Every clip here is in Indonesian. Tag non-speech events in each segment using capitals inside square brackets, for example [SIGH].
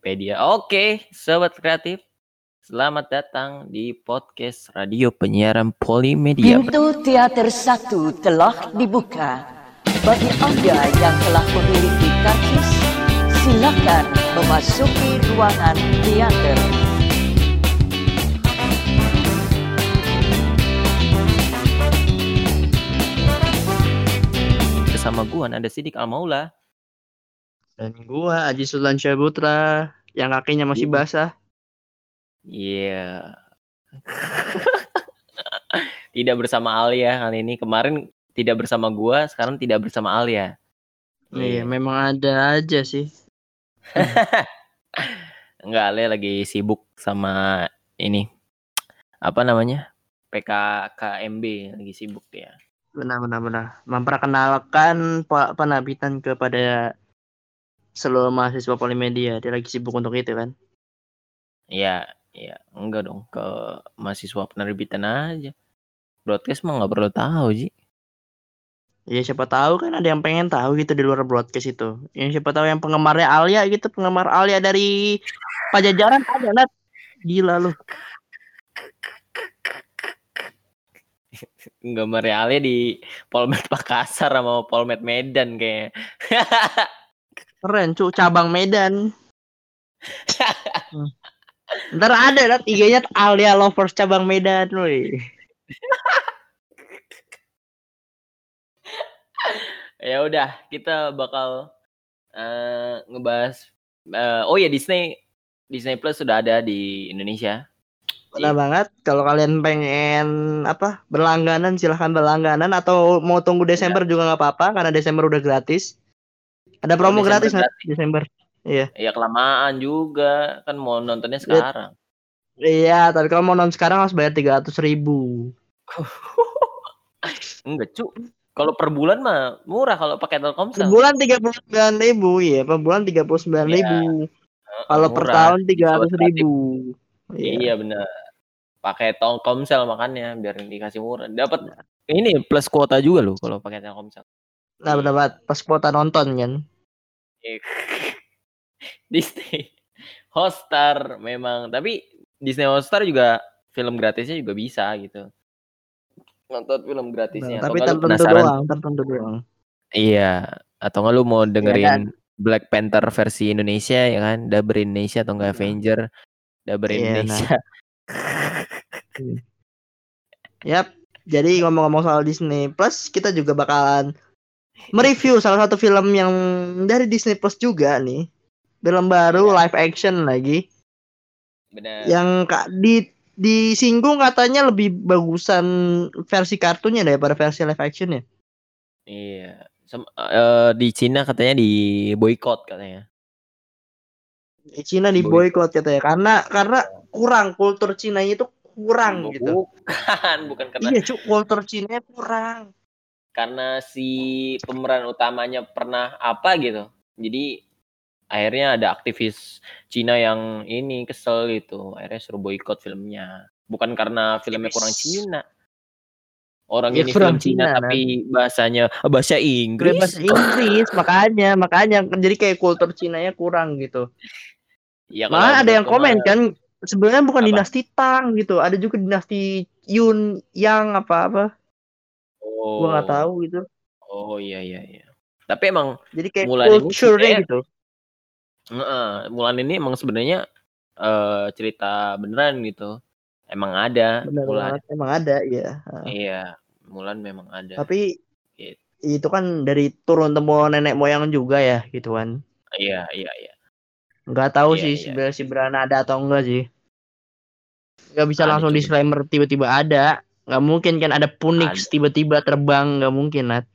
Polipedia. Oke, sobat kreatif. Selamat datang di podcast radio penyiaran Polimedia. Pintu teater satu telah dibuka. Bagi Anda yang telah memiliki karcis, silakan memasuki ruangan teater. Bersama gua ada Sidik Al-Maula. Dan gua Aji Sultan Syabutra yang kakinya masih Iya. basah. Iya. [LAUGHS] tidak bersama Alia kali ini. Kemarin tidak bersama gua, sekarang tidak bersama Alia. Iya, memang ada aja sih. [LAUGHS] Enggak, Alia lagi sibuk sama ini. Apa namanya? PKKMB lagi sibuk dia. Benar benar benar. Memperkenalkan pe- penerbitan kepada seluruh mahasiswa Polimedia. Dia lagi sibuk untuk itu kan. Iya, iya. Enggak dong, ke mahasiswa penerbitan aja. Broadcast mah nggak perlu tahu, Ji. Ya siapa tahu kan ada yang pengen tahu gitu di luar broadcast itu. Yang siapa tahu yang penggemarnya Alia gitu, penggemar Alia dari Pajajaran ada Nat. Gila lu. Gambar Alia di Polmed Makassar sama Polmed Medan kayak. [LAUGHS] Keren cu, cabang Medan. Hmm. Ntar ada Nat IG-nya Alia Lovers cabang Medan woi. [LAUGHS] ya udah, kita bakal eh, ngebahas eh, oh ya Disney Disney Plus sudah ada di Indonesia. Benar banget. Kalau kalian pengen apa berlangganan silahkan berlangganan atau mau tunggu Desember juga nggak apa-apa karena Desember udah gratis. Ada promo Oh, Desember gratis Nat, Desember. Iya. Ya kelamaan juga kan mau nontonnya sekarang. Iya, tapi kalau mau nonton sekarang harus bayar tiga ratus ribu. [LAUGHS] Enggak, cu. Kalau per bulan mah murah kalau pakai Telkomsel. Sebulan tiga puluh sembilan ribu, iya. Per bulan tiga puluh sembilan Iya. ribu. Heeh, Kalau per tahun tiga ratus ribu. Iya benar. Pakai Telkomsel makanya biar dikasih murah. Dapat ini plus kuota juga loh kalau pakai Telkomsel. Nah, benar banget. Pas kuota nonton kan. [LAUGHS] Disney Hotstar memang tapi Disney Hotstar juga film gratisnya juga bisa gitu. Nonton film gratisnya. Nah, tapi tertentu penasaran- doang, tertentu doang. Iya, atau nggak lu mau dengerin kan? Black Panther versi Indonesia ya kan? Dubber Indonesia atau enggak Avenger Dubber Iya, nah. Indonesia. Yap. Jadi ngomong-ngomong soal Disney Plus, kita juga bakalan mereview salah satu film yang dari Disney Plus juga nih. Film baru Iya. live action lagi. Benar. Yang kak di disinggung katanya lebih bagusan versi kartunnya daripada versi live action ya. Iya. Sem- eh, di Cina katanya di boykot katanya. Di Cina di Boy- boykot katanya karena karena kurang kultur Cina itu kurang gitu. Bukan, bukan karena Iya, cuk, kultur Cina kurang. Karena si pemeran utamanya pernah apa gitu. Jadi akhirnya ada aktivis Cina yang ini kesel gitu. Akhirnya suruh boykot filmnya. Bukan karena filmnya kurang. Cina. Orang Ya, ini kurang film Cina, Cina, tapi bahasanya eh, bahasa Inggris. Bahasa Inggris makanya makanya jadi kayak kultur Cinanya kurang gitu. Ya, Malah ada yang komen kan sebenarnya bukan Apa? dinasti Tang gitu, ada juga dinasti Yun yang apa-apa. Oh. Gua nggak tahu gitu. Oh iya iya iya. Tapi emang Jadi kayak Mulan ini culture-nya gitu. Heeh, Mulan ini emang sebenarnya eh cerita beneran gitu. Emang ada Benar Mulan. banget emang ada ya. Iya, Mulan memang ada. Tapi Gitu. itu kan dari turun temurun nenek moyang juga ya gitu kan. Iya, iya, iya. Nggak tahu Iya, sih iya. sebenarnya si Brana ada atau enggak sih. Nggak bisa Ada langsung disclaimer tiba-tiba ada. Nggak mungkin kan ada Punix Ada. tiba-tiba terbang nggak mungkin Nat.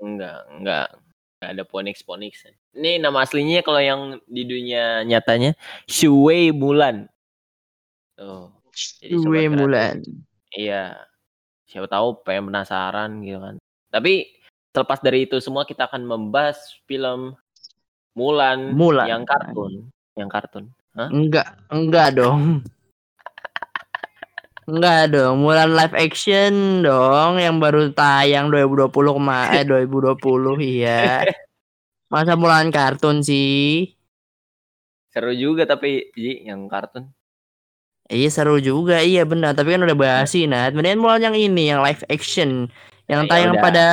Enggak, enggak. Enggak ada Ponix Ponix. Ini nama aslinya kalau yang di dunia nyatanya Shui Mulan. Gue kreatif. Mulan. Iya. Siapa tahu pengen penasaran gitu kan. Tapi terlepas dari itu semua kita akan membahas film Mulan, Mulan. yang kartun, yang kartun. Enggak, enggak dong. Enggak dong, Mulan live action dong yang baru tayang 2020 kemarin eh [LAUGHS] 2020 iya. Masa Mulan kartun sih? Seru juga tapi Ji, yang kartun. Iya seru juga, iya benar. Tapi kan udah bahas sih, nah. Kemudian mulai yang ini, yang live action, yang Ya, tayang yaudah. pada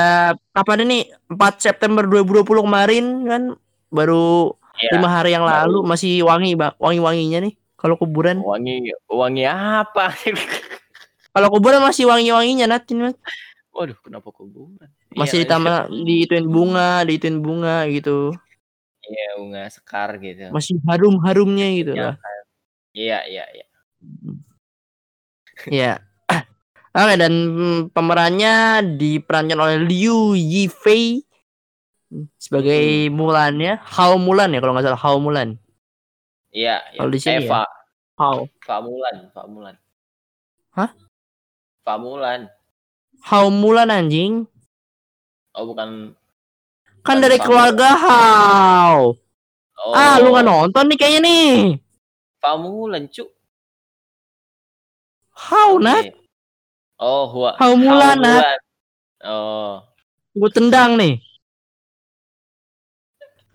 apa nih 4 September 2020 kemarin kan, baru Iya. lima hari yang baru. lalu masih wangi, Bang. Wangi-wanginya nih. Kalau kuburan, Wangi wangi apa? [LAUGHS] kalau kuburan masih wangi-wanginya Natin, Nat. Waduh, kenapa kuburan? Masih Iya, ditambah diituin bunga, diituin bunga gitu. Iya, bunga sekar gitu. Masih harum-harumnya gitu Ya. lah. Iya, iya, iya. Ya. [CLEARS THROAT] Oke dan mm, pemerannya diperankan oleh Liu Yifei sebagai Mulan ya. Hao Mulan ya kalau nggak salah Hao Mulan. Iya, iya. Kalau di sini ya? Eva, Hao. Pak Mulan, Pak Mulan. Hah? Pak Mulan. Hao Mulan anjing. Oh, bukan. Kan Bukan dari Pak keluarga Hao. Oh, Ah, lu nggak nonton nih kayaknya nih. Pak Mulan, cu. Hao Nat. Oke. Oh, Hua. Hao Mulan, Nat. Mulan. Oh. Gue tendang nih.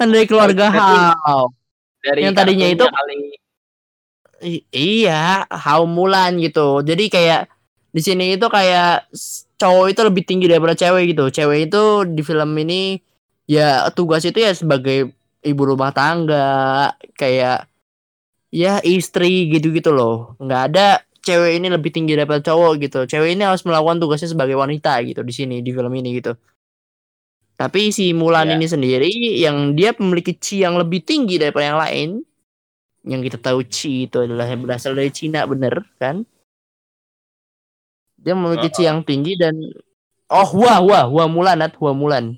Kan dari keluarga Oh, Hao. Dari Yang tadinya itu- kali I- iya, Hao Mulan gitu. Jadi kayak di sini itu kayak cowok itu lebih tinggi daripada cewek gitu. Cewek itu di film ini ya tugas itu ya sebagai ibu rumah tangga, kayak ya istri gitu-gitu loh. Nggak ada cewek ini lebih tinggi daripada cowok gitu. Cewek ini harus melakukan tugasnya sebagai wanita gitu di sini di film ini gitu. Tapi si Mulan Ya. ini sendiri yang dia memiliki chi yang lebih tinggi daripada yang lain, yang kita tahu chi itu adalah yang berasal dari Cina bener kan? Dia memiliki chi yang tinggi dan oh Hua Hua Hua Mulan Nat Hua Mulan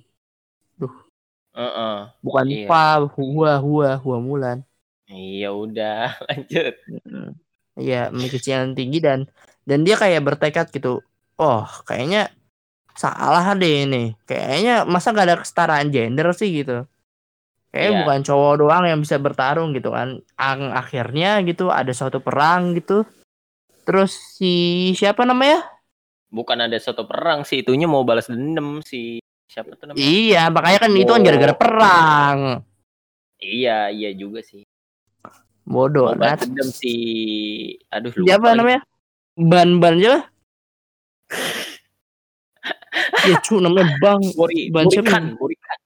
Heeh. bukan Iya. Pa Hua Hua Hua Mulan. Iya udah, [LAUGHS] lanjut. Iya memiliki chi yang tinggi dan dan dia kayak bertekad gitu. Oh kayaknya salah deh ini. Kayaknya masa gak ada kesetaraan gender sih gitu. Kayaknya Iya. bukan cowok doang yang bisa bertarung gitu kan. Ang akhirnya gitu ada suatu perang gitu. Terus si siapa namanya? Bukan ada satu perang sih, itunya mau balas dendam si siapa tuh namanya? Iya, makanya kan itu kan Oh. gara-gara perang. Iya, iya juga sih. Bodoh, Mau balas Nat. dendam si aduh lupa Siapa lagi. namanya? Ban-ban siapa? Ya cu namanya Bang Bori, Ban siapa? Borikan, Borikan.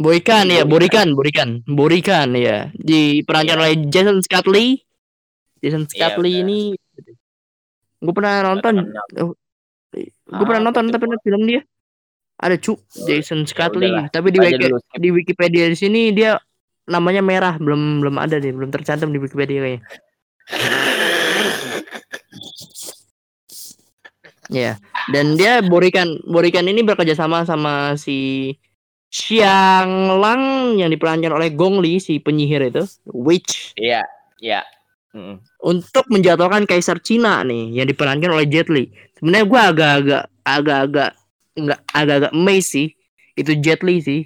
Boykan ya, Borikan. Borikan, Borikan, Borikan ya. Diperankan Iya. oleh Jason Scathley. Jason Scathley benar. ini gue pernah nonton, Terkenal. gue pernah Apa nonton tapi Bang? film dia. Ada cu Jason Scathley, udahlah, tapi di, Wiki- di Wikipedia di sini dia namanya merah, belum belum ada nih, belum tercantum di Wikipedia kayaknya. [LAUGHS] Ya, dan dia Borikan Borikan ini bekerja sama sama si Xiang Lang yang diperankan oleh Gong Li si penyihir itu, witch Iya, iya. Mm-mm. untuk menjatuhkan kaisar Cina nih yang diperankan oleh Jet Li. Sebenarnya gua agak-agak agak-agak enggak agak-agak amazed sih itu Jet Li sih.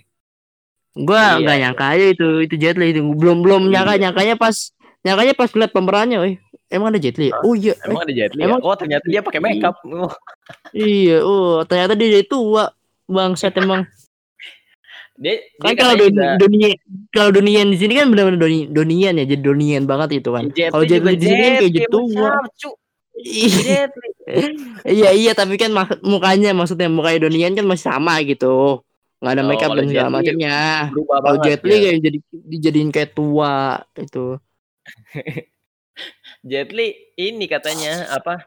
Gua Iya, nggak iya. nyangka aja itu itu Jet Li itu belum belum nyangka Iya. nyangkanya pas nyangkanya pas lihat pemerannya, weh. Emang ada Jet Li? ya? Hah? Oh iya, eh, Emang ada Jet Li? Emang- ya? Oh, ternyata dia pakai makeup. Oh, iya, oh ternyata dia dari tua. Bangsat emang. dia, Kan dia kalau katanya dunia, dunia kalau dunian di sini kan benar-benar doni, donian ya, jadi donian banget itu kan. Kalau Jet Li di sini kan kayak Jet tua. cu? Iya. Jet Li. [LAUGHS] Iya iya tapi kan mak- mukanya maksudnya mukanya Donian kan masih sama gitu. nggak ada Oh, makeup dan segala macamnya. Kalau. Jet Li ya. kayak jadi dijadiin kayak tua itu. [LAUGHS] Jet Li ini katanya apa?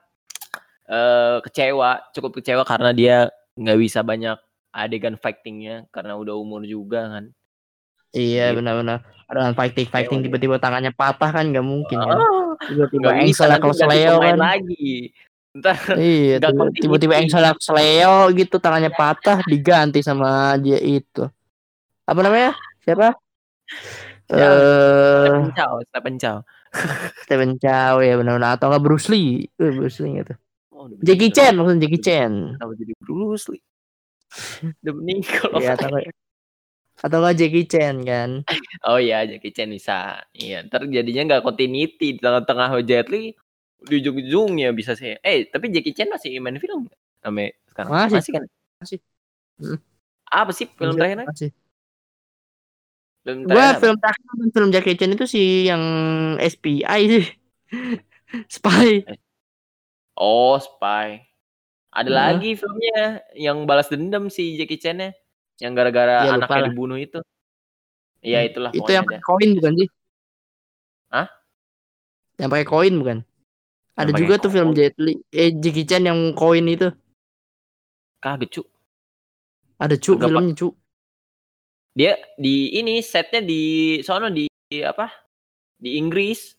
eh kecewa, cukup kecewa karena dia nggak bisa banyak adegan fightingnya karena udah umur juga kan. Iya Gitu. benar-benar. Ada fighting fighting tiba-tiba tangannya patah kan nggak mungkin kan. Tiba-tiba bisa engselnya nanti ganti kesleo pemain kan. lagi. Ntar Iya tiba-tiba engselnya kesleo gitu tangannya patah diganti sama dia itu. Apa namanya? Siapa? Ya, Eh Stephen Chow, Stephen Chow. Stephen Chow ya benar-benar atau nggak Bruce Lee? Eh, Bruce Lee gitu. Oh, Jackie. Chan maksudnya Jackie Chan. Kenapa jadi Bruce Lee? Udah meninggal. Iya atau nggak atau nggak Jackie Chan kan? Oh iya, Jackie Chan bisa. Iya, ntar jadinya nggak continuity di tengah-tengah Jet Li di ujung-ujungnya bisa sih. Eh, tapi Jackie Chan masih main film sampai sekarang? Masih. kan? Masih. Hmm. Apa sih film terakhirnya? Masih. Film Gua film terakhir film Jackie Chan itu sih yang SPI sih. [LAUGHS] Spy. Oh, Spy. Ada Heeh. lagi filmnya yang balas dendam si Jackie Chan-nya. Yang gara-gara lupa anaknya lah. dibunuh itu. Iya, itulah Itu yang pakai koin bukan sih? Hah? Yang pakai koin bukan? Ada juga tuh film. Jet Li, eh Jackie Chan yang koin itu. Kaget, Cuk. Ada cu filmnya cu. Dia di ini setnya di sono di, di apa? Di Inggris.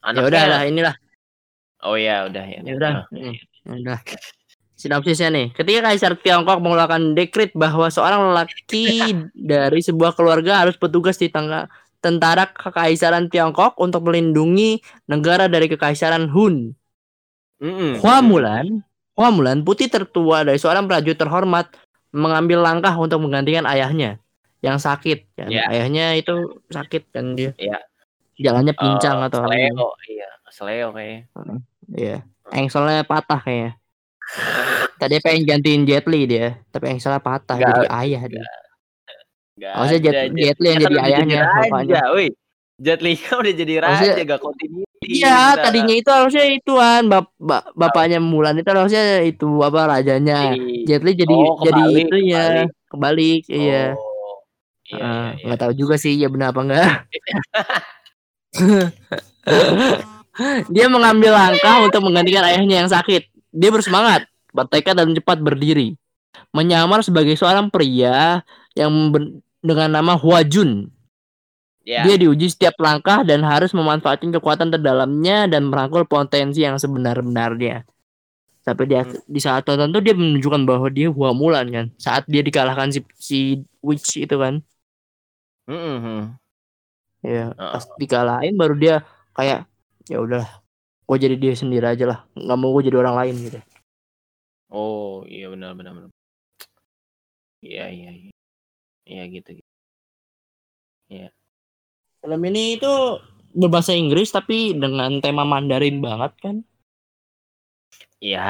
Ya udah lah inilah. Oh ya, udah ya. Ya udah. Hmm, Ya udah. Sinopsisnya nih, ketika Kaisar Tiongkok mengeluarkan dekrit bahwa seorang lelaki [LAUGHS] dari sebuah keluarga harus bertugas di tangga tentara Kekaisaran Tiongkok untuk melindungi negara dari Kekaisaran Hun. Mm-mm. Hua Mulan, Hua Mulan, putih tertua dari seorang prajurit terhormat, mengambil langkah untuk menggantikan ayahnya yang sakit. Kan. Ya. Ayahnya itu sakit kan dia. Ya. Jalannya pincang Eh, atau apa. Seleo, iya, Seleo kayaknya. Iya. Engselnya patah kayaknya. Tadi pengen gantiin Jet Li dia, tapi engselnya patah Nggak, jadi ayah dia. Gak Maksudnya Jet, Jet Li yang kan jadi udah ayahnya, bapaknya. Jet Li kan udah jadi raja, Maksudnya- gak continuity. Iya, tadinya itu harusnya ituan bap ba- bapaknya Mulan itu harusnya itu apa rajanya. Iya. Jet Li jadi Oh, jadi kebalik, itu ya, kebalik, iya. Oh, iya, Ah, iya, iya. nggak tahu juga sih ya benar apa enggak. [LAUGHS] Dia mengambil langkah untuk menggantikan ayahnya yang sakit. Dia bersemangat, bertekad dan cepat berdiri. Menyamar sebagai seorang pria yang dengan nama Hua Jun. Ya. Dia diuji setiap langkah dan harus memanfaatkan kekuatan terdalamnya dan merangkul potensi yang sebenar-benarnya. Sampai di, Hmm. di saat tertentu dia menunjukkan bahwa dia Hua Mulan kan. Saat dia dikalahkan si, si Witch itu kan. Mm-mm. Ya, Heeh. pas dikalahin baru dia kayak ya udahlah. Gue jadi dia sendiri aja lah. nggak mau gue jadi orang lain gitu. Oh, iya benar benar benar. Iya, iya, iya. Iya gitu. gitu. Film ini itu berbahasa Inggris tapi dengan tema Mandarin banget kan. Iya,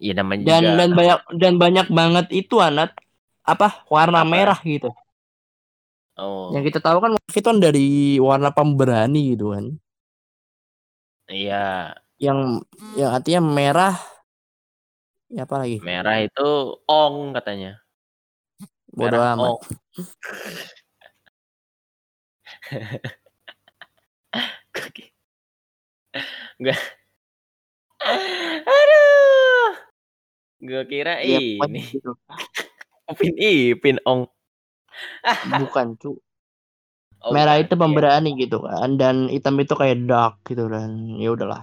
iya namanya Dan juga. dan banyak dan banyak banget itu anak apa warna Apa? merah gitu. Oh, Yang kita tahu kan itu kan dari warna pemberani gitu kan. iya. Yang yang artinya merah ya apa lagi? Merah itu ong katanya. Bodoh Merah amat. ong. Gak. Aduh. Gue kira Ya, ini gitu. Upin Ipin ong. Bukan, cu. Oh, merah bukan. itu Iya. pemberani gitu kan dan hitam itu kayak dark gitu dan ya udahlah.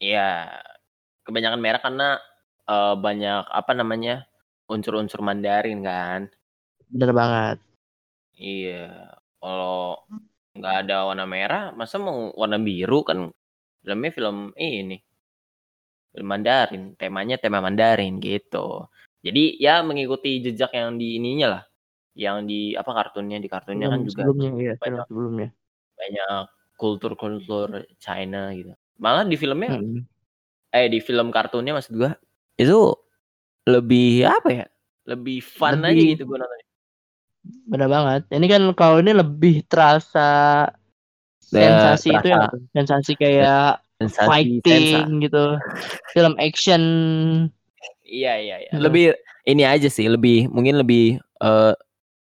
Iya. Kebanyakan merah karena eh, banyak apa namanya? unsur-unsur Mandarin kan. Bener banget. Iya. Kalau nggak ada warna merah, masa mau warna biru kan? Filmnya film ini. Film Mandarin, temanya tema Mandarin gitu. Jadi ya mengikuti jejak yang di ininya lah. Yang di apa kartunnya di kartunnya kan Film juga sebelumnya iya, banyak. sebelumnya. banyak kultur-kultur China gitu. Malah di filmnya Mm. eh di film kartunnya maksud gua itu lebih apa ya? Lebih fun aja Lebih- gitu gua nonton. Bener banget. Ini kan kalau ini lebih terasa sensasi itu ya, terasa sensasi kayak Sensasi, fighting sensa. gitu. Film action. Iya iya iya. Hmm. Lebih ini aja sih, lebih mungkin lebih eh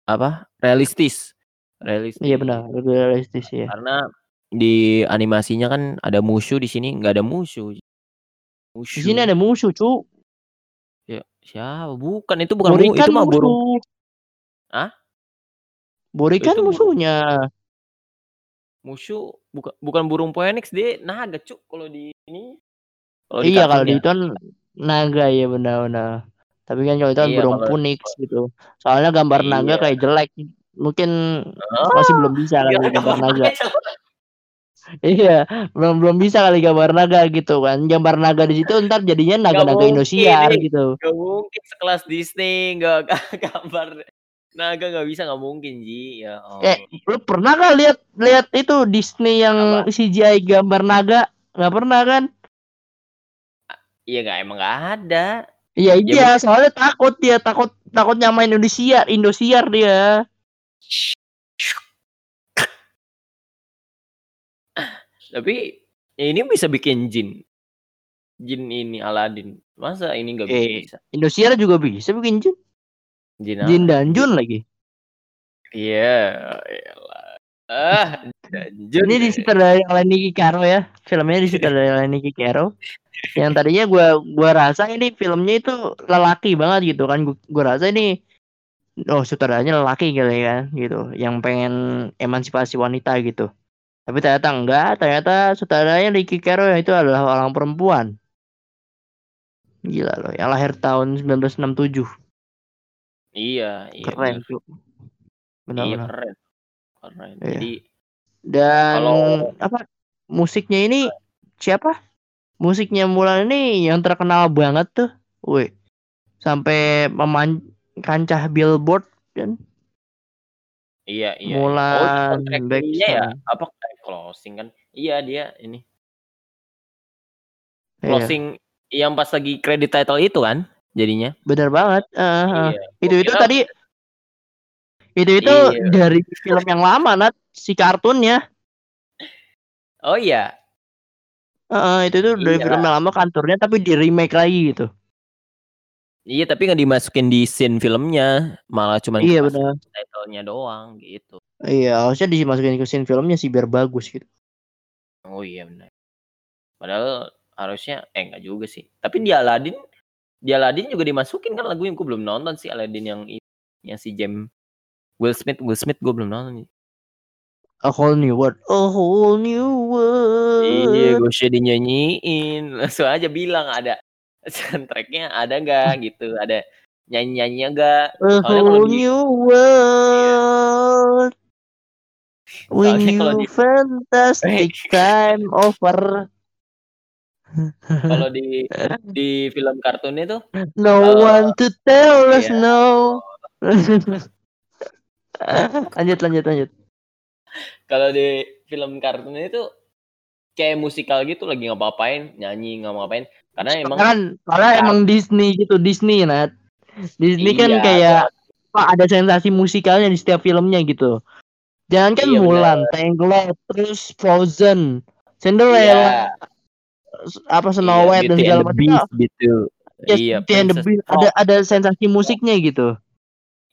apa? realistis. Realistis. Iya benar, lebih realistis ya. Karena di animasinya kan ada musuh di sini nggak ada musuh. Di Musuh. sini ada musuh, cu. Ya, siapa? Bukan itu bukan bu, Borikan itu mah burung. Hah? Borikan Itu burung. musuhnya. Musuh bukan bukan burung phoenix dia naga cuk kalau di ini. Kalau Iya kalau di itu kan naga ya benar-benar. Tapi kan kalau itu kan Iya, burung kalau- punix gitu. Soalnya gambar naga Iya. kayak jelek. Mungkin Oh, masih belum bisa kali gambar naga. [LAUGHS] Iya, belum belum bisa kali gambar naga gitu kan. Gambar naga di situ ntar jadinya naga-naga mungkin Indosiar ini. gitu. Gak mungkin sekelas Disney [LAUGHS] nggak gambar naga nggak bisa nggak mungkin Ji ya oh. Eh, lu pernah kan lihat lihat itu Disney yang Apa? CGI gambar naga? Nggak pernah kan? Iya nggak emang nggak ada Iya Ya, iya, soalnya takut dia takut takut nyamain Indosiar, Indosiar dia. Tapi ini bisa bikin jin. Jin ini Aladin. Masa ini nggak Eh, bisa? Indosiar juga bisa bikin jin. Jin, Jin dan Jun lagi. Iya, elah. Ah, Jun. Ini disutradarai oleh Nicky Caro ya. Filmnya disutradarai oleh Nicky Caro. Yang tadinya gua gua rasa ini filmnya itu lelaki banget gitu kan. Gua, gua rasa ini oh sutradaranya lelaki kali kan gitu. Yang pengen emansipasi wanita gitu. Tapi ternyata enggak, ternyata sutradaranya Nicky Caro yang itu adalah orang perempuan. Gila loh, yang lahir tahun 1967. Iya, iya. Keren bener. tuh. Iya, keren. Keren. Iya. Jadi Dan Kalau- apa musiknya ini siapa? Musiknya Mulan ini yang terkenal banget tuh. Wih. Sampai meman kancah Billboard kan. iya, iya. iya. Mulan oh, Back ininya ya? Apa closing kan? Iya, dia ini. Iya, Closing yang pas lagi credit title itu kan jadinya. bener banget. Eh. Iya. Itu itu tadi itu itu Iya. dari film yang lama Nat si kartunnya. Oh iya. Eh, itu itu dari Iya. film yang lama kantornya tapi di remake lagi gitu. Iya, tapi nggak dimasukin di scene filmnya, malah cuma Iya benar. title-nya doang gitu. Iya, harusnya dimasukin ke scene filmnya sih biar bagus gitu. Oh iya benar. Padahal harusnya eh enggak juga sih. Tapi di Aladdin di Aladdin juga dimasukin kan lagu yang gue belum nonton sih Aladdin yang yang si James Will Smith Will Smith gue belum nonton. A whole new world. A whole new world. Iya, gue sih dinyanyiin. [LAUGHS] Langsung aja bilang ada [LAUGHS] soundtracknya ada nggak gitu, ada nyanyi-nyanyinya nggak. A kalau whole di- new world. When Soalnya kalau you di- fantastic [LAUGHS] time over. Kalau di di film kartunnya tuh No Eh, one to tell us iya. no. [LAUGHS] lanjut lanjut lanjut. kalau di film kartunnya itu kayak musikal gitu lagi ngapa-ngapain, nyanyi nggak ngapain karena emang kan Ya. emang Disney gitu Disney Nat. Disney kan Iya, kayak apa, ada sensasi musikalnya di setiap filmnya gitu. Jangan kan Iya, Mulan, Tangled, terus Frozen, Cinderella, Iya, apa Snow iya, White dan Beauty segala macam. Gitu. Yes, iya, the Beast. Ada ada sensasi musiknya gitu.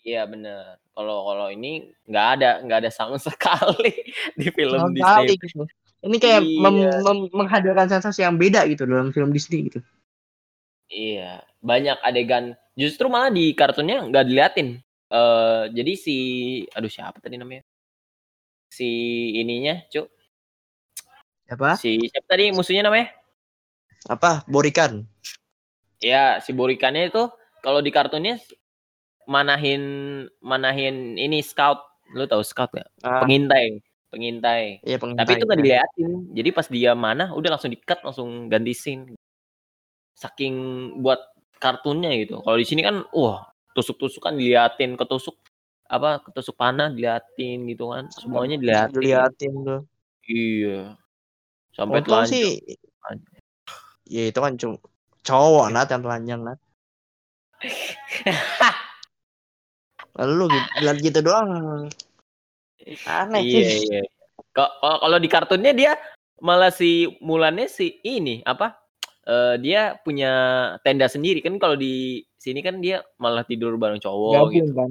Iya bener. Kalau kalau ini nggak ada nggak ada sama [LAUGHS] sekali di film Sama Disney. sekali gitu. Ini kayak Iya. mem- menghadirkan sensasi yang beda gitu dalam film Disney gitu. Iya, banyak adegan. Justru malah di kartunnya nggak diliatin. Eh jadi si, aduh siapa tadi namanya? Si ininya, cuk. Apa? Si siapa tadi musuhnya namanya? Apa? Borikan. Ya, si Borikannya itu kalau di kartunnya manahin manahin ini scout. Lu tahu scout gak? Ah, Pengintai, pengintai. iya pengintai. Tapi itu nggak diliatin. Jadi pas dia mana, udah langsung di-cut, langsung ganti scene. Saking buat kartunnya gitu. Kalau di sini kan, wah, tusuk-tusukan diliatin, ketusuk apa ketusuk panah diliatin gitu kan. Semuanya diliatin. Diliatin tuh. Iya. Sampai Untung telanjang. sih ya itu kan cuma cowok nat yang telanjang nat [LAUGHS] lalu gitu, lihat gitu doang aneh Iya, sih iya. Ko- Kalau kalau di kartunnya dia malah si Mulannya si ini apa? eh, dia punya tenda sendiri kan kalau di sini kan dia malah tidur bareng cowok gitu. gabung kan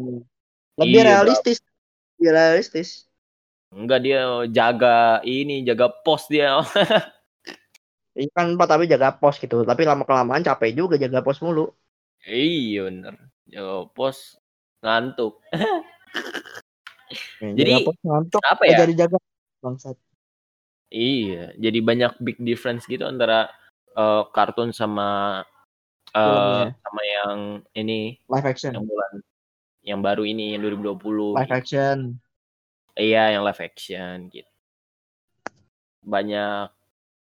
lebih Iya, realistis lebih realistis Enggak dia jaga ini, jaga pos dia. [LAUGHS] Iya kan Pak, tapi jaga pos gitu tapi lama kelamaan capek juga jaga pos mulu iya bener. Jaga pos ngantuk. Ya, Jadi, pos ngantuk Apa ya? jadi jaga bangsat Iya, jadi banyak big difference gitu antara eh, kartun sama Filmnya. sama yang ini live action yang bulan yang baru ini yang 2020. live action Iya, yang live action gitu. Banyak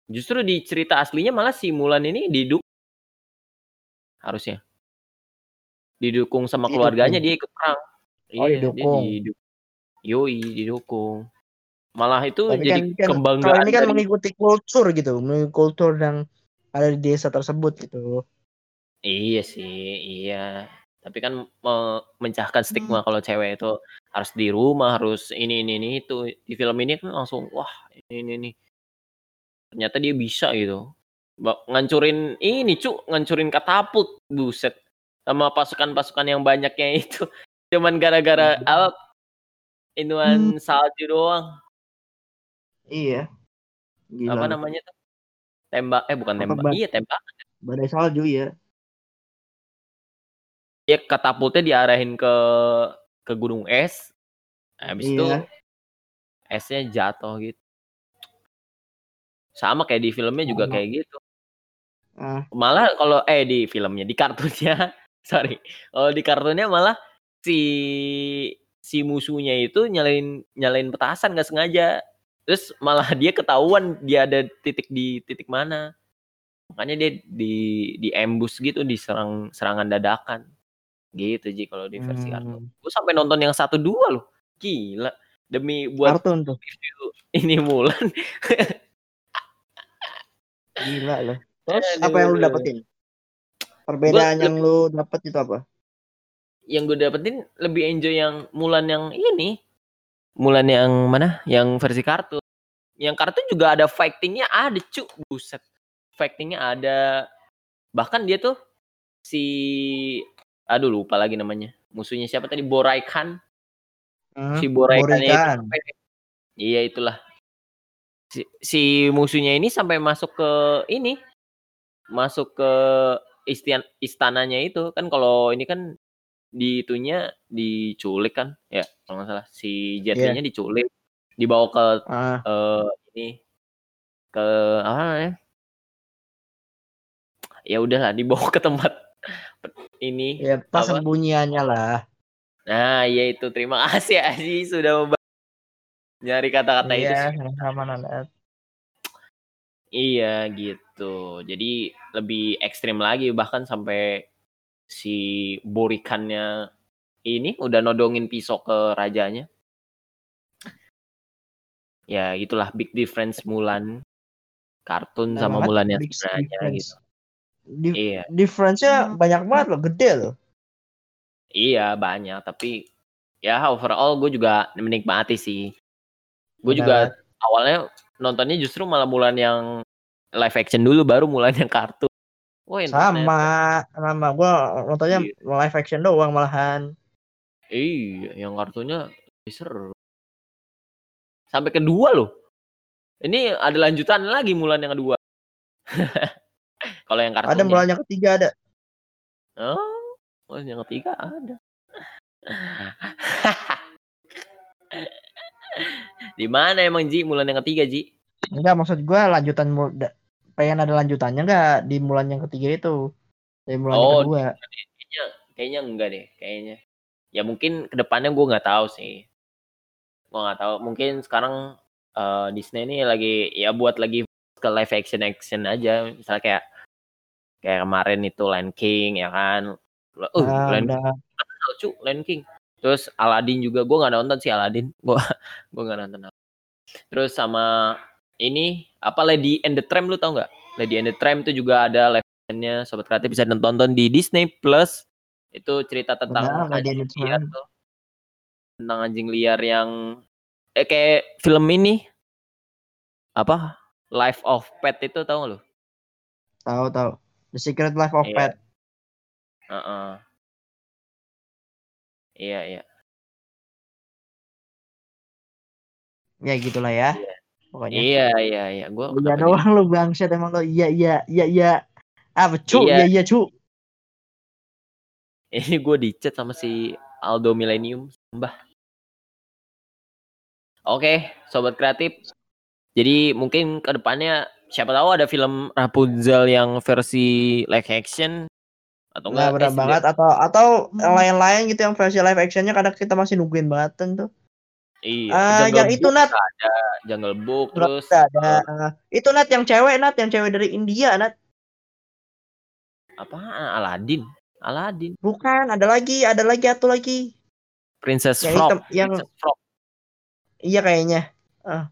justru di cerita aslinya malah si Mulan ini diduk harusnya didukung sama Didukung. keluarganya dia ikut perang. Oh, Iya, didukung. Dia diduk- Yoi, didukung. Malah itu tapi jadi kan, kan kalau kebanggaan ini kan dari- mengikuti kultur gitu mengikuti kultur yang ada di desa tersebut gitu Iya sih, iya. Tapi kan memecahkan stigma kalau cewek itu harus di rumah, harus ini ini ini itu. Di film ini kan langsung wah ini ini ini. Ternyata dia bisa gitu. Ngancurin ini cu, ngancurin katapult, buset. Sama pasukan-pasukan yang banyaknya itu. [LAUGHS] Cuman gara-gara apa inuan salju doang. Iya. Gila. Apa namanya tuh? Tembak eh bukan tembak. Iya, tembak. Badai salju ya. Ya katapultnya diarahin ke ke gunung es. Habis itu Iya. esnya jatuh gitu. Sama kayak di filmnya juga Sama. kayak gitu. Ah, Malah kalau eh di filmnya, di kartunnya, [LAUGHS] sorry. Kalau di kartunnya malah si si musuhnya itu nyalain nyalain petasan nggak sengaja. Terus malah dia ketahuan dia ada titik di titik mana. Makanya dia di di ambush gitu, diserang serangan dadakan. Gitu Ji kalau di versi kartun. hmm, Gue sampai nonton yang satu dua loh. Gila. Demi buat kartun tuh. ini Mulan. [LAUGHS] Gila loh. Terus Aduh. apa yang lu dapetin? Perbedaan Gua yang lu dapet itu apa? Yang gue dapetin lebih enjoy yang Mulan yang ini. Mulan yang mana? Yang versi kartun. Yang kartun juga ada fightingnya ada cu. Buset. Fightingnya ada. Bahkan dia tuh si aduh lupa lagi namanya. Musuhnya siapa tadi? Boraikan. Hmm, Si itu Boraikan. sampai Iya itulah. Si, si musuhnya ini sampai masuk ke ini. Masuk ke istian istananya itu kan kalau ini kan di itunya diculik kan ya kalau nggak salah si Jet Iya. Li-nya diculik dibawa ke Ah, eh, ini ke apa namanya ya udahlah dibawa ke tempat [LAUGHS] ini ya pas Apa? sembunyiannya lah. nah ya itu terima kasih Aziz sudah nyari kata-kata itu Iya, sih. sama Nanat. Iya gitu. Jadi lebih ekstrim lagi bahkan sampai si borikannya ini udah nodongin pisau ke rajanya. Ya itulah big difference Mulan kartun Nah, sama Mulan yang sebenarnya difference. gitu. Di- Iya, difference-nya banyak banget loh, gede loh. iya banyak tapi ya overall gue juga menikmati sih. Gue juga awalnya nontonnya justru malah Mulan yang live action dulu baru Mulan yang kartun. Wah, Sama, sama. Gua nontonnya Iya. live action doang malahan. Iya, yang kartunya seru. Sampai kedua loh. Ini ada lanjutan lagi Mulan yang kedua. [LAUGHS] Kalau yang kartunya. Ada mulai yang ketiga ada. Oh, oh, yang ketiga ada. [LAUGHS] [LAUGHS] Di mana emang Ji Mulan yang ketiga Ji? Enggak, maksud gua lanjutan pengen ada lanjutannya enggak di Mulan yang ketiga itu. Di Mulan yang Oh, kedua. Kayaknya, kayaknya enggak deh, kayaknya. Ya mungkin ke depannya gue nggak tahu sih. Gue nggak tahu. Mungkin sekarang eh, Disney ini lagi ya buat lagi ke live action action aja. Misalnya kayak kayak kemarin itu Lion King ya kan. Uh, Ah, Lion lucu Lion King. Terus Aladdin juga gue nggak nonton sih Aladdin. [LAUGHS] Gue gue nggak nonton. Terus sama ini apa Lady and the Tramp lu tau nggak? Lady and the Tramp itu juga ada live actionnya sobat kreatif bisa nonton di Disney Plus. Itu cerita tentang the anjing liar tuh. Tentang anjing liar yang eh kayak film ini apa? Life of Pet itu tau gak lu? Tahu tahu. The Secret Life of Iya. Pet. Heeh. Iya iya. Ya gitulah ya. Pokoknya. Iya iya iya. Gue Iya doang lu bangsat emang lo. Iya iya iya iya. Apa cu? Iya. Iya iya cu. [LAUGHS] Ini gue di chat sama si Aldo Millennium, Mbah. Oke, sobat kreatif. Jadi mungkin ke depannya siapa tahu ada film Rapunzel yang versi live action atau Nah, enggak benar eh, banget atau atau yang lain-lain gitu yang versi live actionnya kadang kita masih nungguin banget tuh. Iya, Ah, Jungle yang itu Nat. ada Jungle Book terus Terus ada eh, itu Nat yang cewek Nat yang cewek dari India Nat. apa Aladdin. Aladdin, Bukan, ada lagi, ada lagi satu lagi. Princess Yang Frog. hitam, yang Princess Frog. iya kayaknya. Ah.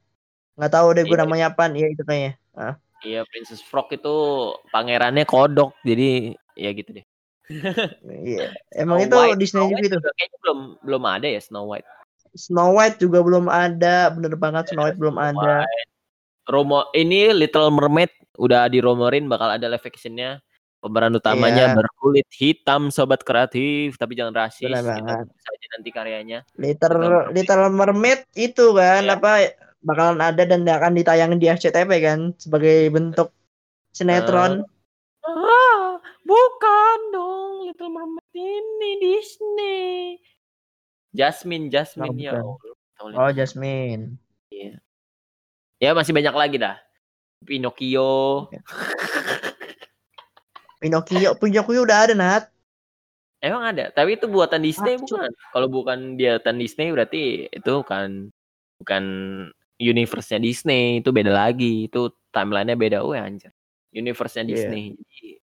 nggak tahu deh gue Iya. namanya apaan. Iya itu kayaknya. Ah. Iya, Princess Frog itu pangerannya kodok. Jadi ya gitu deh. Iya. Emang Snow itu White, Disney Snow White itu. juga kayaknya belum belum ada ya Snow White. Snow White juga belum ada, bener banget Snow White belum Snow ada. White. Romo ini Little Mermaid udah diromorin bakal ada live actionnya. Pemeran utamanya Iya. berkulit hitam sobat kreatif, tapi jangan rasis. Benar Kita banget. saja nanti karyanya. Little Little Mermaid itu kan Iya. apa bakalan ada dan akan ditayangin di SCTV kan sebagai bentuk sinetron. Ah, bukan dong Little Mermaid ini Disney. Jasmine, Jasmine Oh, ya. Allah. oh, Jasmine. Ya masih banyak lagi dah. Pinocchio. Pinocchio, Pinocchio udah ada Nat. Emang ada, tapi itu buatan Disney Ada. bukan? Kalau bukan buatan Disney berarti itu kan bukan universe-nya Disney, itu beda lagi. Itu timeline-nya beda. Oh anjir. Universe-nya Iya. Disney. Jadi,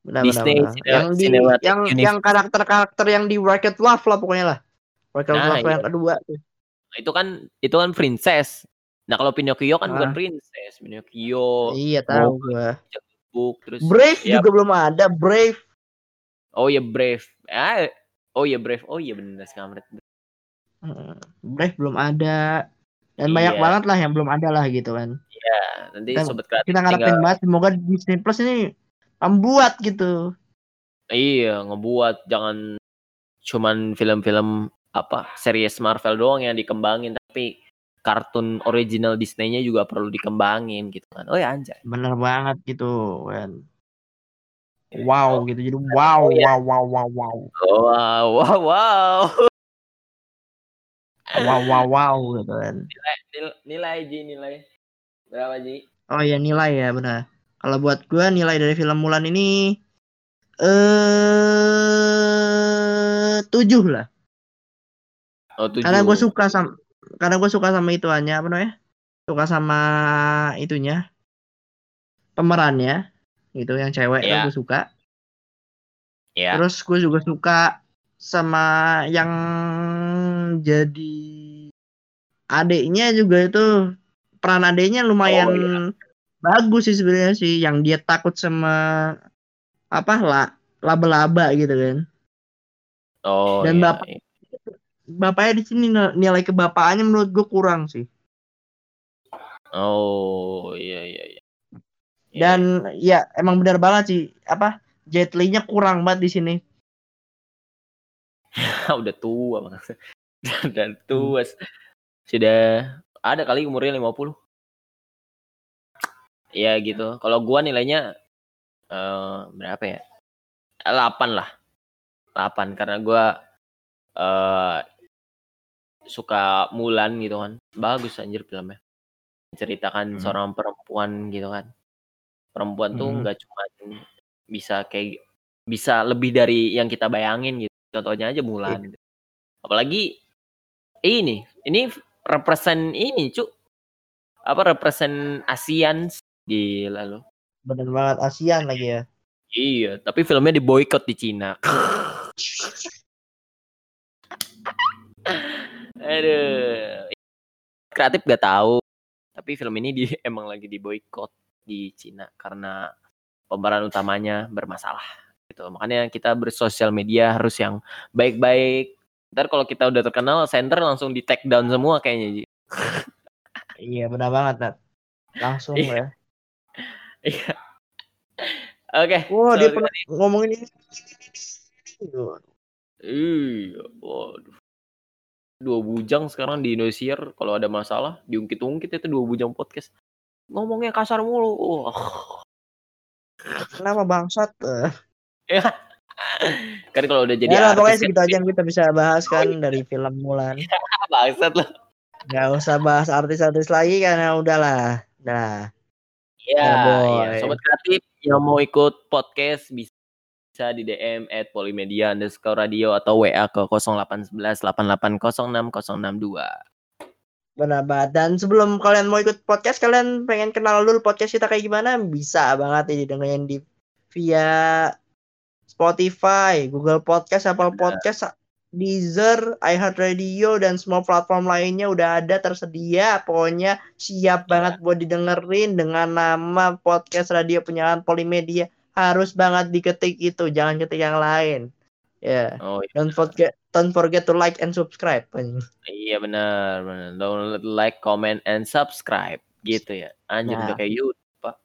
Benar, Disney benar, Yang di yang Universe. yang karakter-karakter yang di Wreck-It Love lah pokoknya lah. Wreck-It Nah, Love iya. yang kedua. tuh. itu kan itu kan princess. Nah, kalau Pinocchio kan bukan Ah. princess. Pinocchio, Iya tahu gua. book terus Brave ya, juga belum ada. Brave. Oh ya Brave. Ah, oh ya Brave. Oh iya benar. Hmm, Brave belum ada. Dan banyak Iya. banget lah yang belum ada lah gitu kan. Ya, nanti Dan sobat kreatif Kita ngarepin tinggal banget semoga Disney Plus ini membuat gitu. iya ngebuat jangan cuman film-film apa series Marvel doang yang dikembangin tapi kartun original Disney-nya juga perlu dikembangin gitu kan. Oh ya anjay. Bener banget gitu kan. Wow gitu. Jadi wow, Oh, iya. wow, wow, wow, wow. Wow, wow, wow. Wow, wow, wow gitu kan. Nilai, nilai Ji, nilai. Berapa Ji? Oh ya nilai ya benar. Kalau buat gua nilai dari film Mulan ini eh tujuh lah. Oh, tujuh. Karena gue suka sama karena gue suka sama itu hanya apa namanya? Suka sama itunya pemerannya gitu yang cewek Iya. gue suka. Ya. Terus gue juga suka sama yang jadi adiknya juga itu peran adiknya lumayan Oh, iya. Bagus sih sebenarnya sih yang dia takut sama apa lah laba-laba gitu kan. Oh, Dan iya, bapak- iya. Bapaknya di sini nil- nilai kebapaannya menurut gue kurang sih. Oh, iya, iya, iya. Iya, Dan ya emang benar banget sih apa Jet Li-nya kurang banget di sini. [LAUGHS] udah tua banget. [LAUGHS] udah tua. Sudah ada kali umurnya 50. Ya gitu. Kalau gua nilainya eh berapa ya? 8 lah. 8 karena gua eh suka Mulan gitu kan. Bagus anjir filmnya. Menceritakan Hmm. seorang perempuan gitu kan. Perempuan tuh Hmm. nggak cuma bisa kayak bisa lebih dari yang kita bayangin gitu. Contohnya aja Mulan. gitu. Apalagi ini, ini represent ini, Cuk. Apa represent ASEAN gila loh. Bener banget ASEAN lagi ya. Iya, tapi filmnya diboykot di Cina. Aduh. Kreatif gak tahu, tapi film ini di, [LAUGHS] emang lagi diboykot di Cina karena pemeran utamanya bermasalah. Gitu. Makanya kita bersosial media harus yang baik-baik. Ntar kalau kita udah terkenal, center langsung di take down semua kayaknya. Iya benar banget Nat. Langsung Iya. ya. Iya. Oke. Wah dia pernah ngomongin ini. Iya, waduh. Dua bujang sekarang di Indonesia kalau ada masalah diungkit-ungkit itu dua bujang podcast. Ngomongnya kasar mulu. Wah. Kenapa bangsat? [LAUGHS] Ya. kan kalau udah jadi ya pokoknya artis segitu aja yang kita bisa bahas kan [LAUGHS] dari film Mulan. kan bangsat loh. Nggak usah bahas artis-artis lagi karena udahlah. Nah, Ya, Ya, boy. ya. Sobat kreatif yang mau ikut podcast bisa bisa di DM at Polimedia underscore radio atau WA ke 0811 8806 062. benar banget. Dan sebelum kalian mau ikut podcast, kalian pengen kenal dulu podcast kita kayak gimana? Bisa banget ini dengerin di via Spotify, Google Podcast, Apple Podcast, Deezer, iHeartRadio dan semua platform lainnya udah ada tersedia. Pokoknya siap banget buat didengerin dengan nama podcast radio penyiaran Polimedia harus banget diketik itu, jangan ketik yang lain. Ya. Oh iya. Don't forget don't forget to like and subscribe. Iya benar, benar. Download, like, comment, and subscribe gitu ya. Anjir Nah. udah kayak YouTube, Pak.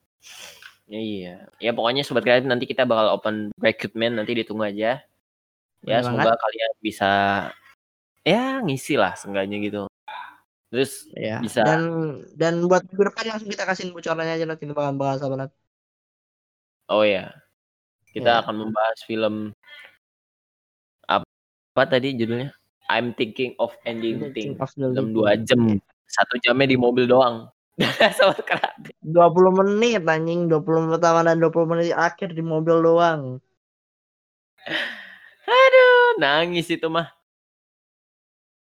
Iya. Ya pokoknya sobat kreatif nanti kita bakal open recruitment nanti ditunggu aja. Ya Bener semoga kalian bisa ya ngisi lah seenggaknya gitu. Terus Ya. Bisa. Dan dan buat minggu depan langsung kita kasih bocorannya aja nanti bakal bahas apa nanti. oh ya. Kita Ya. akan membahas film apa, apa tadi judulnya? I'm thinking of ending the Film dua jam. Satu jamnya di mobil doang. [LAUGHS] kreatif. 20 menit anjing, 20 menit pertama dan 20 menit akhir di mobil doang. Aduh, nangis itu mah.